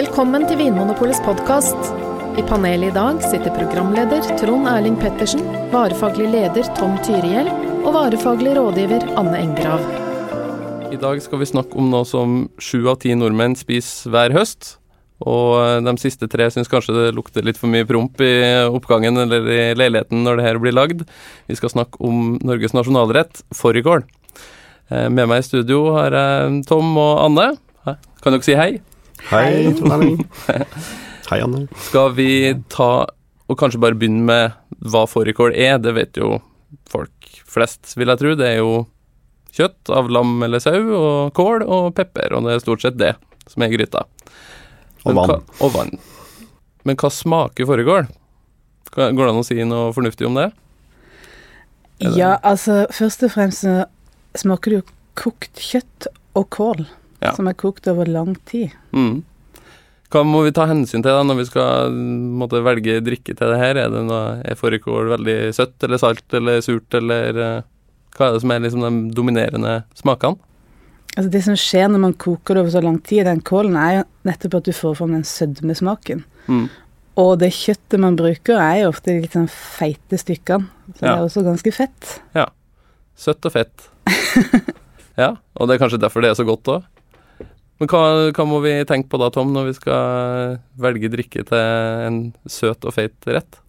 Velkommen til Vinmonopolets podkast. I panelet i dag sitter programleder Trond Erling Pettersen, varefaglig leder Tom Tyrihjell og varefaglig rådgiver Anne Engrav. I dag skal vi snakke om noe som sju av ti nordmenn spiser hver høst. Og eh, de siste tre syns kanskje det lukter litt for mye promp i oppgangen eller i leiligheten når det her blir lagd. Vi skal snakke om Norges nasjonalrett, fårikål. Eh, Med meg i studio har jeg Tom og Anne. Kan dere si hei? Hei, Trond Erling. Hei, Anne. Skal vi ta og kanskje bare begynne med hva fårikål er? Det vet jo folk flest, vil jeg tro. Det er jo kjøtt av lam eller sau og kål og pepper, og det er stort sett det som er i gryta. Og vann. hva- Og vann. Men hva smaker fårikål? Går det an å si noe fornuftig om det? Ja, altså først og fremst smaker det jo kokt kjøtt og kål, Ja. som er kokt over lang tid. Mm. Hva må vi ta hensyn til da når vi skal måtte velge drikke til det her? Er, det noe, er fårikål veldig søtt eller salt eller surt, eller eh, hva er det som er liksom de dominerende smakene? Altså Det som skjer når man koker det over så lang tid, den kålen, er jo nettopp at du får fram den sødmesmaken. Mm. Og det kjøttet man bruker, er jo ofte de litt sånn feite stykkene. Så det er også ganske fett. Ja. Søtt og fett. ja, og det er kanskje derfor det er så godt òg. Men hva, hva må vi tenke på da, Tom, når vi skal velge drikke til en søt og feit rett?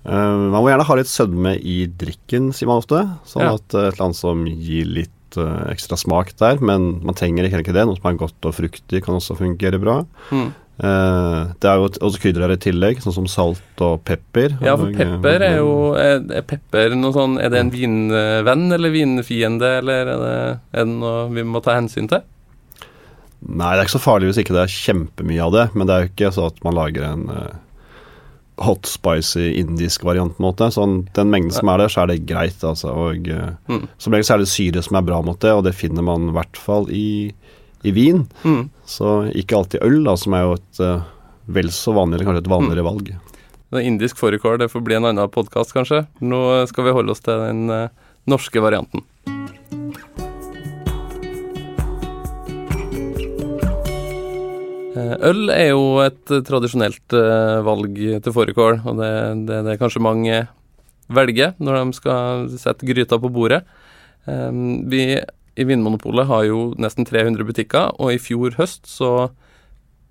Uh, man må gjerne ha litt sødme i drikken, sier man ofte. Sånn Ja. at eh, et eller annet som gir litt uh, ekstra smak der. Men man trenger ikke ikke det. Noe som er godt og fruktig, kan også fungere bra. Mm. Uh, det er jo også krydder i tillegg, sånn som salt og pepper. Ja, for pepper eh, er jo Er, er pepper noe sånn Er det en vinvenn eller vinfiende, eller er det, er det noe vi må ta hensyn til? Nei, det er ikke så farlig hvis ikke det er kjempemye av det. Men det er jo ikke sånn at man lager en uh, hot spicy indisk variant, på en måte. Sånn, den mengden som er der, så er det greit, altså. Og uh, Mm. som regel så er det syre som er bra mot det, og det finner man i hvert fall i, i vin. Mm. Så ikke alltid øl, da, som er jo et uh, vel så vanlig, eller kanskje et vanligere valg. Det indisk fårikål, det får bli en annen podkast, kanskje. Nå skal vi holde oss til den norske varianten. Øl er jo et eh, tradisjonelt eh, valg til fårikål, og det, det, det er kanskje mange velger når de skal sette gryta på bordet. Eh, Vi i Vinmonopolet har jo nesten 300 butikker, og i fjor høst så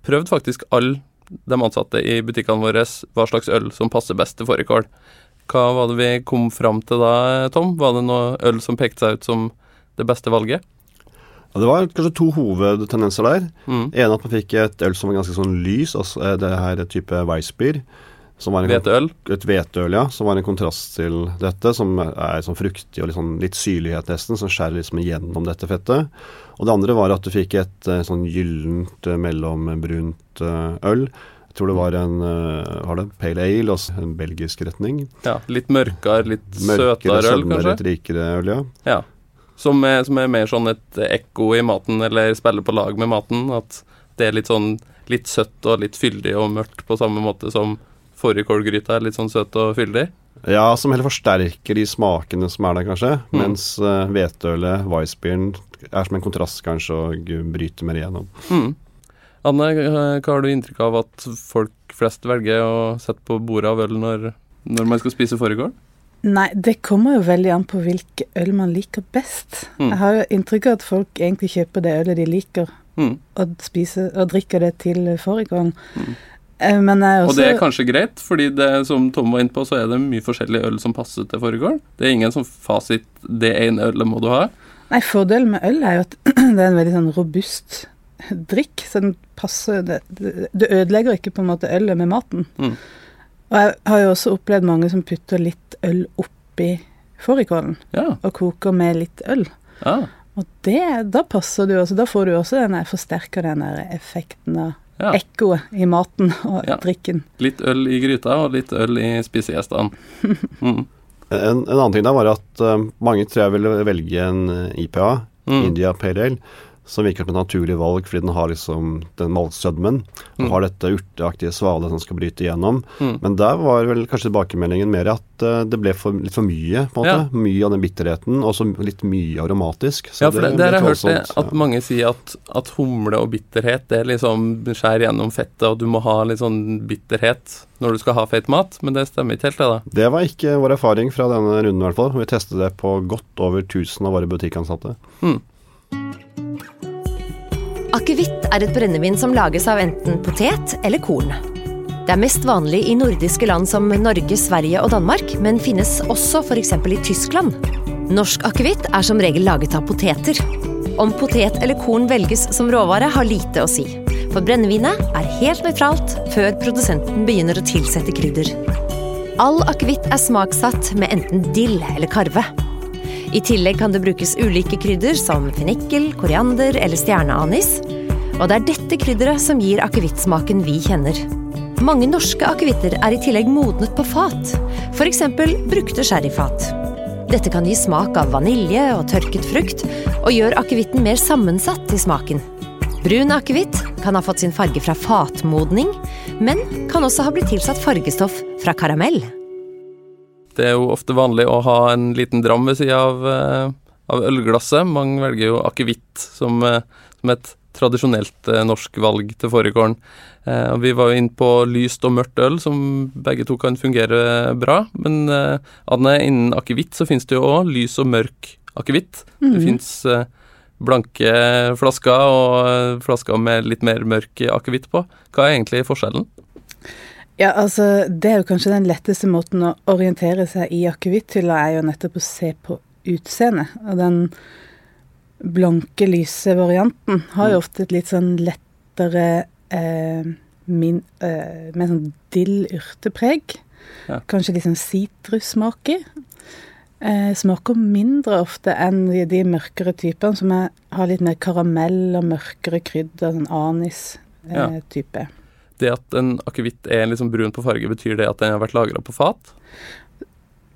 prøvde faktisk alle de ansatte i butikkene våre hva slags øl som passer best til fårikål. Hva var det vi kom fram til da, Tom? Var det noe øl som pekte seg ut som det beste valget? Ja, det var kanskje to hovedtendenser der. Mm. En at man fikk et øl som var ganske sånn lys, altså eh, det her er type Weissbier. Som var en Hveteøl? et hveteøl, ja, som var en kontrast til dette, som er sånn fruktig og litt, sånn, litt syrlighet nesten, som skjærer liksom igjennom dette fettet. Og det andre var at du fikk et eh, sånn gyllent eh, mellombrunt øl. Jeg tror det var en var det pale ale, altså en belgisk retning. Ja, litt mørkere, litt Mørkere, søtere øl, kanskje? Mørkere, litt rikere øl, ja. Ja. Som er, som er mer sånn et ekko i maten, eller spiller på lag med maten. At det er litt sånn litt søtt og litt fyldig og mørkt på samme måte som fårikålgryta er litt sånn søt og fyldig. Ja, som heller forsterker de smakene som er der, kanskje. Mm. Mens uh, hveteølet, Weissbieren, er som en kontrast, kanskje, og bryter mer igjennom. Mm. Anne, hva har du inntrykk av at folk flest velger å sette på bordet av øl når, når man skal spise fårikål? Nei, det kommer jo veldig an på hvilke øl man liker best. Mm. Jeg har jo inntrykk av at folk egentlig kjøper det ølet de liker, Mm. og, spiser, og drikker det til fårikålen. Mm. Eh, Men jeg også Og det er kanskje greit, fordi det, som Tom var inne på, så er det mye forskjellig øl som passer til fårikål. Det er ingen sånn fasit 'det ene ølet må du ha'. Nei, fordelen med øl er jo at det er en veldig sånn robust drikk. Så den passer det, ødelegger ikke på en måte ølet med maten. Mm. Og jeg har jo også opplevd mange som putter litt øl oppi fårikålen, Ja. og koker med litt øl. ja. Og det, da passer du også, da får du også den der forsterker den der effekten av ja. ekkoet i maten og Ja. drikken. Litt øl i gryta og litt øl i spisegjestene. Mm. En, en annen ting der var at uh, mange tror jeg ville velge en eh, IPA, Mm. India Pale Ale, som virker som et naturlig valg fordi den har liksom den maltsødmen. Og Mm. har dette urteaktige svalet som skal bryte igjennom. Mm. Men der var vel kanskje tilbakemeldingen mer at eh, det ble for, litt for mye, på en måte. Mye av den bitterheten, og så litt mye aromatisk. Så Ja, for det, det har jeg hørt det, at mange sier at, at humle og bitterhet det liksom skjærer gjennom fettet, og du må ha litt sånn bitterhet når du skal ha feit mat, men det stemmer ikke helt, det da. Det var ikke vår erfaring fra denne runden, i hvert fall. Vi testet det på godt over 1000 av våre butikkansatte. Akevitt er et brennevin som lages av enten potet eller korn. Det er mest vanlig i nordiske land som Norge, Sverige og Danmark, men finnes også f.eks. i Tyskland. Norsk akevitt er som regel laget av poteter. Om potet eller korn velges som råvare, har lite å si. For brennevinet er helt nøytralt før produsenten begynner å tilsette krydder. All akevitt er smaksatt med enten dill eller karve. I tillegg kan det brukes ulike krydder som fennikel, koriander eller stjerneanis. Og det er dette krydderet som gir akevittsmaken vi kjenner. Mange norske akevitter er i tillegg modnet på fat, f.eks. brukte sherryfat. Dette kan gi smak av vanilje og tørket frukt, og gjør akevitten mer sammensatt i smaken. Brun akevitt kan ha fått sin farge fra fatmodning, men kan også ha blitt tilsatt fargestoff fra karamell. Det er jo ofte vanlig å ha en liten dram ved sida av, eh, av ølglasset. Mange velger jo akevitt som, eh, som et tradisjonelt eh, norsk valg til fårikålen. Eh, vi var jo inne på lyst og mørkt øl, som begge to kan fungere bra. Men eh, Anne, innen akevitt så finnes det jo òg lys og mørk akevitt. Det finnes eh, blanke flasker og flasker med litt mer mørk akevitt på. Hva er egentlig forskjellen? Ja, altså, det er jo kanskje den letteste måten å orientere seg i akevitthylla, er jo nettopp å se på utseendet. Og den blanke, lyse varianten har jo ofte et litt sånn lettere eh, min, eh, Med sånn dill-urtepreg. Ja. Kanskje litt sånn sitrussmak i. Eh, smaker mindre ofte enn de, de mørkere typene, som er, har litt mer karamell og mørkere krydder, sånn Ja. Det at en akevitt er liksom brun på farge, betyr det at den har vært lagra på fat?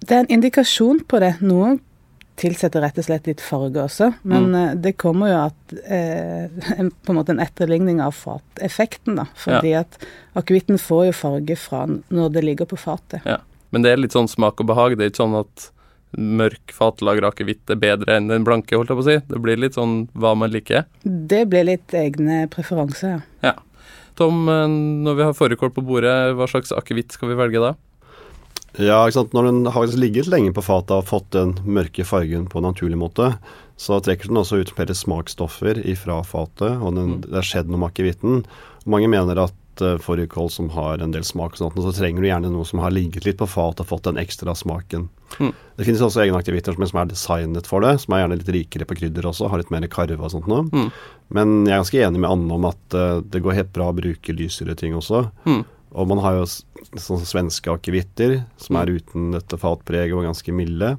Det er en indikasjon på det. Noen tilsetter rett og slett litt farge også, men mm. det kommer jo at eh, en, på en måte en etterligning av fateffekten, da. Fordi at akevitten får jo farge fra når det ligger på fatet. Ja. Men det er litt sånn smak og behag. Det er ikke sånn at mørk fatlagra akevitt er bedre enn den blanke, holdt jeg på å si. Det blir litt sånn hva man liker. Det blir litt egne preferanser, ja. ja. Tom, eh, når vi har fårikål på bordet, hva slags akevitt skal vi velge da? Ja, ikke sant? Når den har ligget lenge på fatet og fått den mørke fargen på en naturlig måte, så trekker den også ut flere smaksstoffer ifra fatet, og den, det har skjedd noe med akevitten. Mange mener at uh, fårikål som har en del smak, sånn, så trenger du gjerne noe som har ligget litt på fat og fått den ekstra smaken. Mm. Det finnes også egne akevitter som, som er designet for det, som er gjerne litt rikere på krydder også, har litt mer karve og sånt noe. Mm. Men jeg er ganske enig med Anne om at uh, det går helt bra å bruke lysere ting også. Mm. Og man har jo sånne svenske akevitter som er uten dette fatpreget og ganske milde.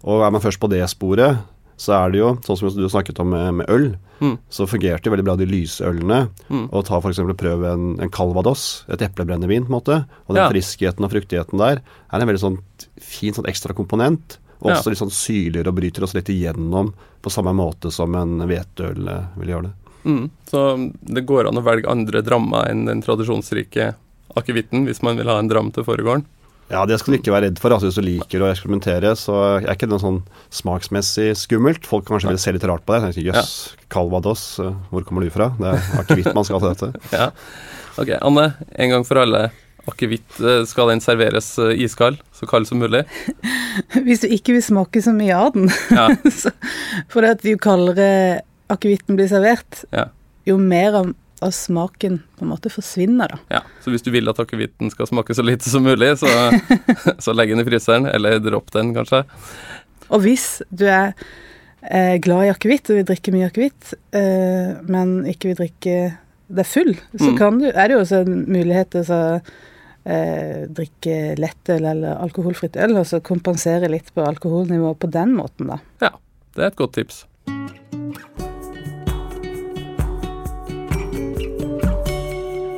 Og er man først på det sporet, så er det jo, sånn som du snakket om med, med øl, Mm. så fungerte det veldig bra de lyse ølene. Mm. Og ta f.eks. prøv en, en calvados, et eplebrennevin, på en måte. Og den Ja. friskheten og fruktigheten der er en veldig sånn fin sånn ekstra komponent. Og Ja. også litt sånn syrligere og bryter oss litt igjennom på samme måte som en hveteøl eh, vil gjøre det. Mm. Så det går an å velge andre drammer enn den tradisjonsrike akevitten hvis man vil ha en dram til fårikålen. Ja, det skal du ikke være redd for. Altså, hvis du liker å eksperimentere, så er ikke det sånn smaksmessig skummelt. Folk kanskje vil se litt rart på det. Tenker jøss, calvados, eh, hvor kommer du fra? Det er akevitt man skal til dette. Ja. Ok, Anne, en gang for alle. Akevitt, eh, skal den serveres eh, iskald? Så kald som mulig? Hvis du ikke vil smake så mye av den. Ja. for det at jo kaldere akevitten blir servert, Ja. jo mer av, av smaken på en måte forsvinner, da. ja. Så hvis du vil at akevitten skal smake så lite som mulig, så, så legg den i fryseren, eller dropp den, kanskje. Og hvis du er eh, glad i akevitt og vil drikke mye akevitt, eh, men ikke vil drikke deg full, så Mm. kan du, er det jo også en mulighet til å eh, drikke lettøl eller alkoholfritt øl, og så kompensere litt på alkoholnivået på den måten, da. Ja, det er et godt tips.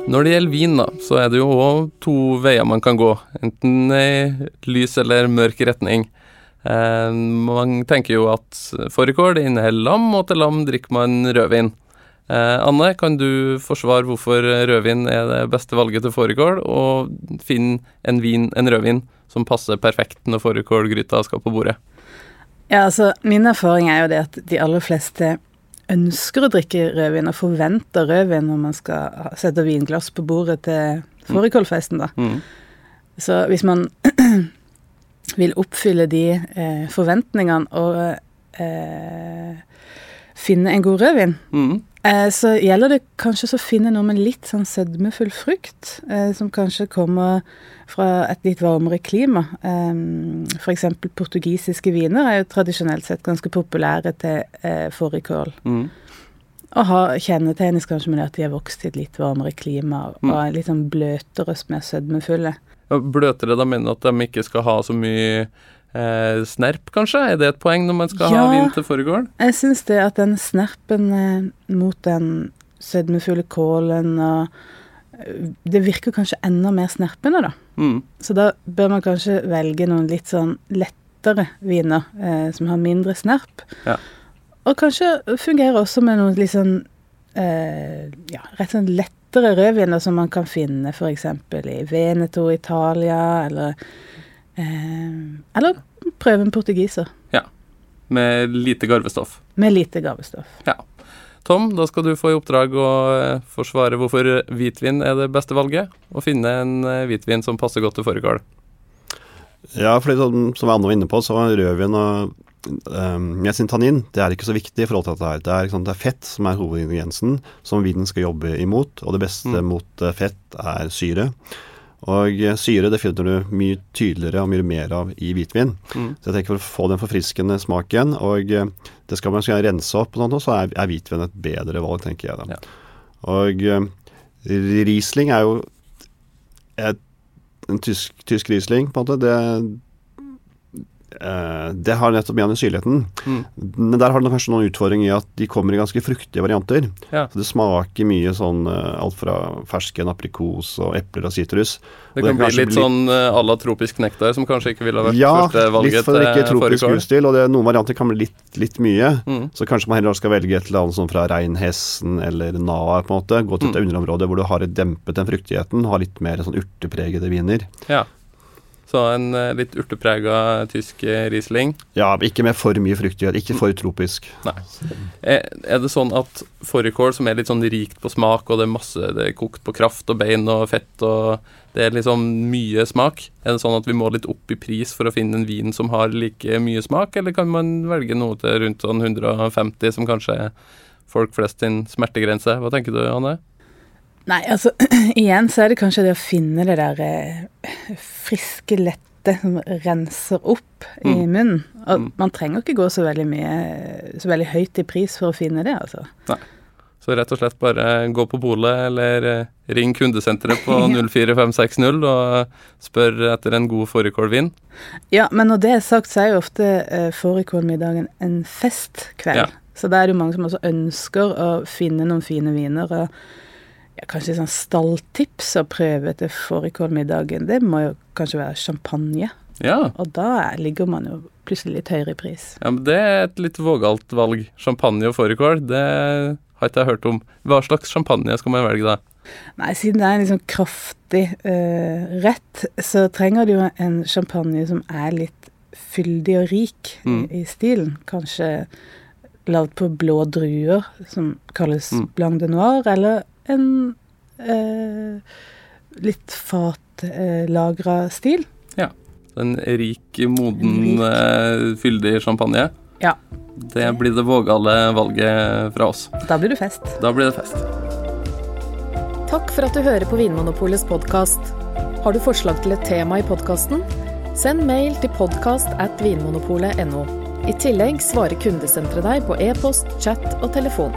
Når det gjelder vin, da, så er det jo òg to veier man kan gå. Enten i lys eller mørk retning. Eh, man tenker jo at fårikål inneholder lam, og til lam drikker man rødvin. Eh, Anne, kan du forsvare hvorfor rødvin er det beste valget til fårikål, og finne en, vin, en rødvin som passer perfekt når fårikålgryta skal på bordet? Ja, altså, Min erfaring er jo det at de aller fleste ønsker å drikke rødvin og forventer rødvin når man skal sette vinglass på bordet til fårikålfesten, da. Mm. Så hvis man vil oppfylle de eh, forventningene og eh, finne en god rødvin, Mm. Eh, så gjelder det kanskje så å finne noe med litt sånn sødmefull frukt, eh, som kanskje kommer fra et litt varmere klima. Eh, F.eks. portugisiske viner er jo tradisjonelt sett ganske populære til eh, fårikål. Mm. Og har kjennetegnes kanskje med det at de har vokst i et litt varmere klima og Mm. er litt sånn bløtere og mer sødmefulle. Bløtere, da mener du at de ikke skal ha så mye eh, snerp, kanskje? Er det et poeng når man skal ha vin til fårikål? Jeg syns det at den snerpen eh, mot den sødmefulle kålen og eh, Det virker kanskje enda mer snerpende, da. Mm. Så da bør man kanskje velge noen litt sånn lettere viner eh, som har mindre snerp. Ja. Og kanskje fungerer også med noen litt sånn eh, ja, rett sånn lettere rødviner som man kan finne f.eks. i Veneto, Italia, eller Eller prøve en portugiser Ja. Med lite garvestoff. med lite gavestoff. Tom, da skal du få i oppdrag å eh, forsvare hvorfor hvitvin er det beste valget, og finne en eh, hvitvin som passer godt til fårikål. Ja, fordi som, som Anne var inne på, så var rødvin og um, med sin tannin, det er ikke så viktig i forhold til dette her. Det er, sant, det er fett som er hovedingrediensen som vinen skal jobbe imot, og det beste Mm. mot eh, fett er syre. Og eh, syre det finner du mye tydeligere og mye mer av i hvitvin. Mm. Så jeg tenker for å få den forfriskende smaken, og eh, det skal man skal rense opp, og sånt, så er, er hvitvin et bedre valg, tenker jeg da. Ja. Og eh, Riesling er jo et, en tysk, tysk Riesling, på en måte. Det, det har nettopp igjen i syrligheten. Mm. Men der har det kanskje noen utfordringer i at de kommer i ganske fruktige varianter. Ja. Så det smaker mye sånn eh, alt fra fersken, aprikos og epler og sitrus. Det kan, det kan bli litt bli... sånn eh, à la tropisk nektar, som kanskje ikke ville ha vært Ja, første valget litt for ikke tropisk husstil utstil, og det, noen varianter kan bli litt, litt mye. Mm. Så kanskje man heller skal velge et eller annet sånn fra reinhesten eller Naa, på en måte. Gå til et Mm. underområde hvor du har dempet den fruktigheten, har litt mer sånn urtepregede viner. Ja. Så en eh, litt urteprega tysk eh, Riesling. Ja, ikke med for mye fruktighet, ikke for tropisk. Nei. er det sånn at fårikål, som er litt sånn rikt på smak, og det er masse det er kokt på kraft og bein og fett og det er liksom mye smak, er det sånn at vi må litt opp i pris for å finne en vin som har like mye smak, eller kan man velge noe til rundt sånn 150, som kanskje er folk flest sin smertegrense? Hva tenker du, Anne? Nei, altså igjen så er det kanskje det å finne det der eh, friske, lette som renser opp i Mm. munnen. Og Mm. man trenger ikke gå så veldig mye så veldig høyt i pris for å finne det, altså. Så rett og slett bare gå på polet eller eh, ring kundesenteret på 04560 og spør etter en god fårikålvin. Ja, men når det er sagt, så er jo ofte eh, fårikålmiddagen en festkveld. Ja. Så da er det jo mange som også ønsker å finne noen fine viner. og Kanskje sånn stalltips å prøve til fårikålmiddagen. Det må jo kanskje være champagne. Ja, Og da er- ligger man jo plutselig litt høyere i pris. ja men det er et litt vågalt valg. Champagne og fårikål, det har ikke jeg hørt om. Hva slags champagne skal man velge da? Nei, siden det er en sånn kraftig uh, rett, så trenger du jo en champagne som er litt fyldig og rik Mm. i, i stilen. Kanskje lagd på blå druer, som kalles Mm. blanc de noir, eller en eh, litt fatlagra stil. Ja. En rik, moden, Rik. eh, fyldig champagne? Ja. Det blir det vågale valget fra oss. Da blir det fest. Da blir det fest. Takk for at du hører på Vinmonopolets podkast. Har du forslag til et tema i podkasten? Send mail til podkast at vinmonopolet.no. I tillegg svarer kundesenteret deg på e-post, chat og telefon.